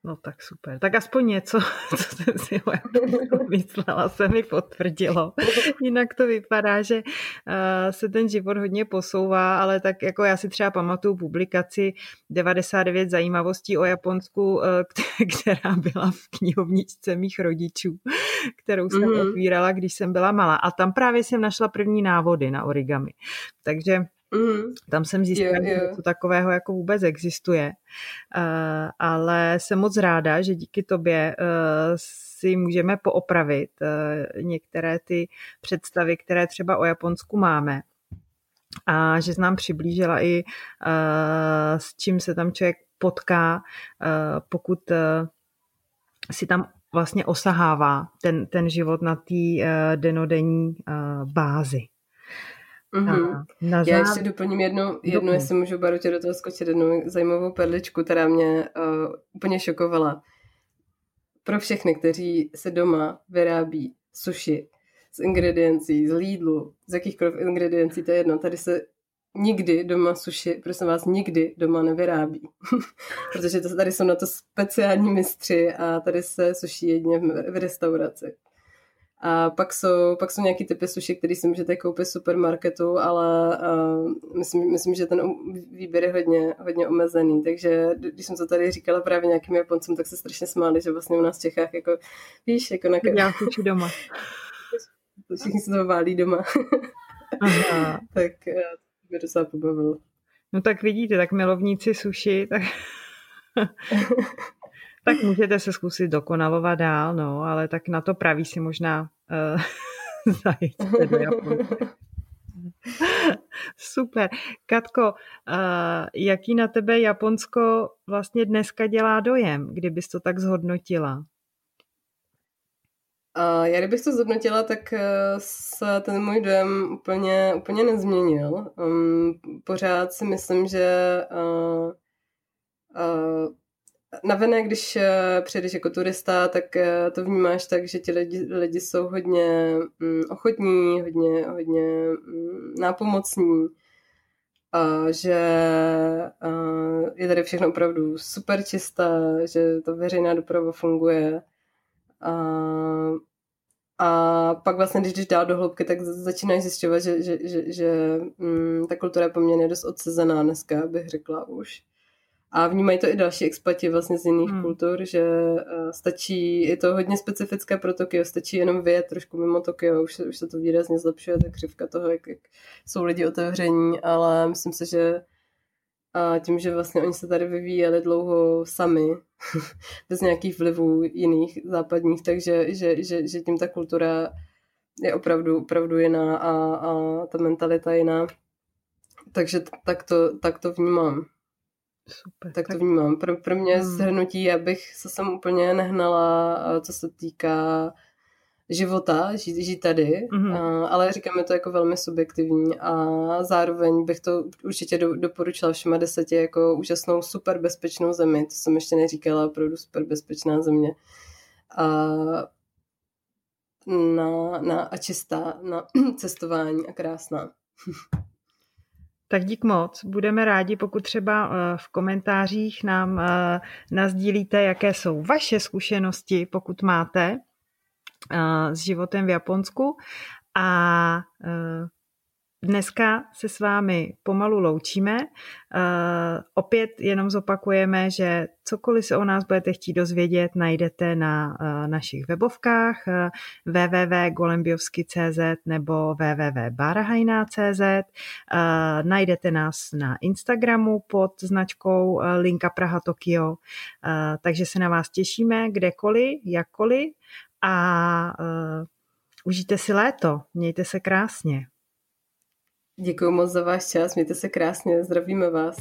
No tak super. Tak aspoň něco, <laughs> co jsem si <laughs> myslela, se mi potvrdilo. Jinak to vypadá, že uh, se ten život hodně posouvá, ale tak jako já si třeba pamatuju publikaci 99 zajímavostí o Japonsku, uh, <laughs> která byla v knihovničce mých rodičů, kterou jsem mm-hmm. otvírala, když jsem byla malá. A tam právě jsem našla první návody na origami. Takže Mm. Tam jsem zjistila, že něco takového jako vůbec existuje. Uh, ale jsem moc ráda, že díky tobě uh, si můžeme poopravit uh, některé ty představy, které třeba o Japonsku máme. A že jsi nám přiblížila i uh, s čím se tam člověk potká, uh, pokud uh, si tam vlastně osahává ten, ten život na té uh, denodenní uh, bázi. Mm-hmm. Na Já ještě doplním jednu, jednu jestli můžu Barutě do toho skočit, jednu zajímavou perličku, která mě uh, úplně šokovala. Pro všechny, kteří se doma vyrábí sushi z ingrediencí, z Lidlu, z jakýchkoliv ingrediencí, to je jedno. Tady se nikdy doma sushi, prosím vás, nikdy doma nevyrábí. <laughs> Protože to, tady jsou na to speciální mistři a tady se sushi jedně v, v restauraci. A pak jsou, pak jsou nějaký typy suši, které si můžete koupit v supermarketu, ale uh, myslím, myslím, že ten výběr je hodně, hodně omezený. Takže když jsem to tady říkala právě nějakým Japoncům, tak se strašně smáli, že vlastně u nás v Čechách, jako, víš, jako na... Já suši doma. <laughs> Všichni se toho válí doma. <laughs> Aha. <laughs> tak uh, to mě docela pobavilo. No tak vidíte, tak milovníci suši, tak tak můžete se zkusit dokonalovat dál, no, ale tak na to praví si možná uh, <laughs> zajít do <laughs> <laughs> Super. Katko, uh, jaký na tebe Japonsko vlastně dneska dělá dojem, kdybys to tak zhodnotila? Uh, já kdybych to zhodnotila, tak uh, se ten můj dojem úplně, úplně nezměnil. Um, pořád si myslím, že uh, uh, navenek, když eh, přijdeš jako turista, tak eh, to vnímáš tak, že ti lidi, lidi jsou hodně mm, ochotní, hodně, hodně mm, nápomocní a že a je tady všechno opravdu super čisté, že ta veřejná doprava funguje a, a pak vlastně, když jdeš dál do hloubky, tak začínáš zjišťovat, že, že, že, že mm, ta kultura je poměrně dost odsezená dneska, bych řekla už. A vnímají to i další expati vlastně z jiných hmm. kultur, že uh, stačí, je to hodně specifické pro Tokio, stačí jenom vyjet trošku mimo Tokio, už se, už se to výrazně zlepšuje, tak křivka toho, jak, jak jsou lidi otevření, ale myslím si, že a tím, že vlastně oni se tady vyvíjeli dlouho sami, <laughs> bez nějakých vlivů jiných západních, takže že, že, že tím ta kultura je opravdu, opravdu jiná a, a ta mentalita jiná. Takže tak to, tak to vnímám. Super. Tak to vnímám. Pro, pro mě hmm. zhrnutí, abych se sem úplně nehnala, co se týká života, žít, žít tady, mm-hmm. a, ale říkáme to jako velmi subjektivní a zároveň bych to určitě do, doporučila všema deseti jako úžasnou super bezpečnou zemi, to jsem ještě neříkala, opravdu super bezpečná země a, na, na, a čistá na <clears throat> cestování a krásná. <laughs> Tak dík moc. Budeme rádi, pokud třeba eh, v komentářích nám eh, nazdílíte, jaké jsou vaše zkušenosti, pokud máte eh, s životem v Japonsku. A Dneska se s vámi pomalu loučíme. Uh, opět jenom zopakujeme, že cokoliv se o nás budete chtít dozvědět, najdete na uh, našich webovkách uh, www.golembiovsky.cz nebo www.barahajna.cz. Uh, najdete nás na Instagramu pod značkou uh, Linka Praha Tokio, uh, takže se na vás těšíme kdekoliv, jakkoliv a uh, užijte si léto, mějte se krásně. Děkuji moc za váš čas, mějte se krásně, zdravíme vás.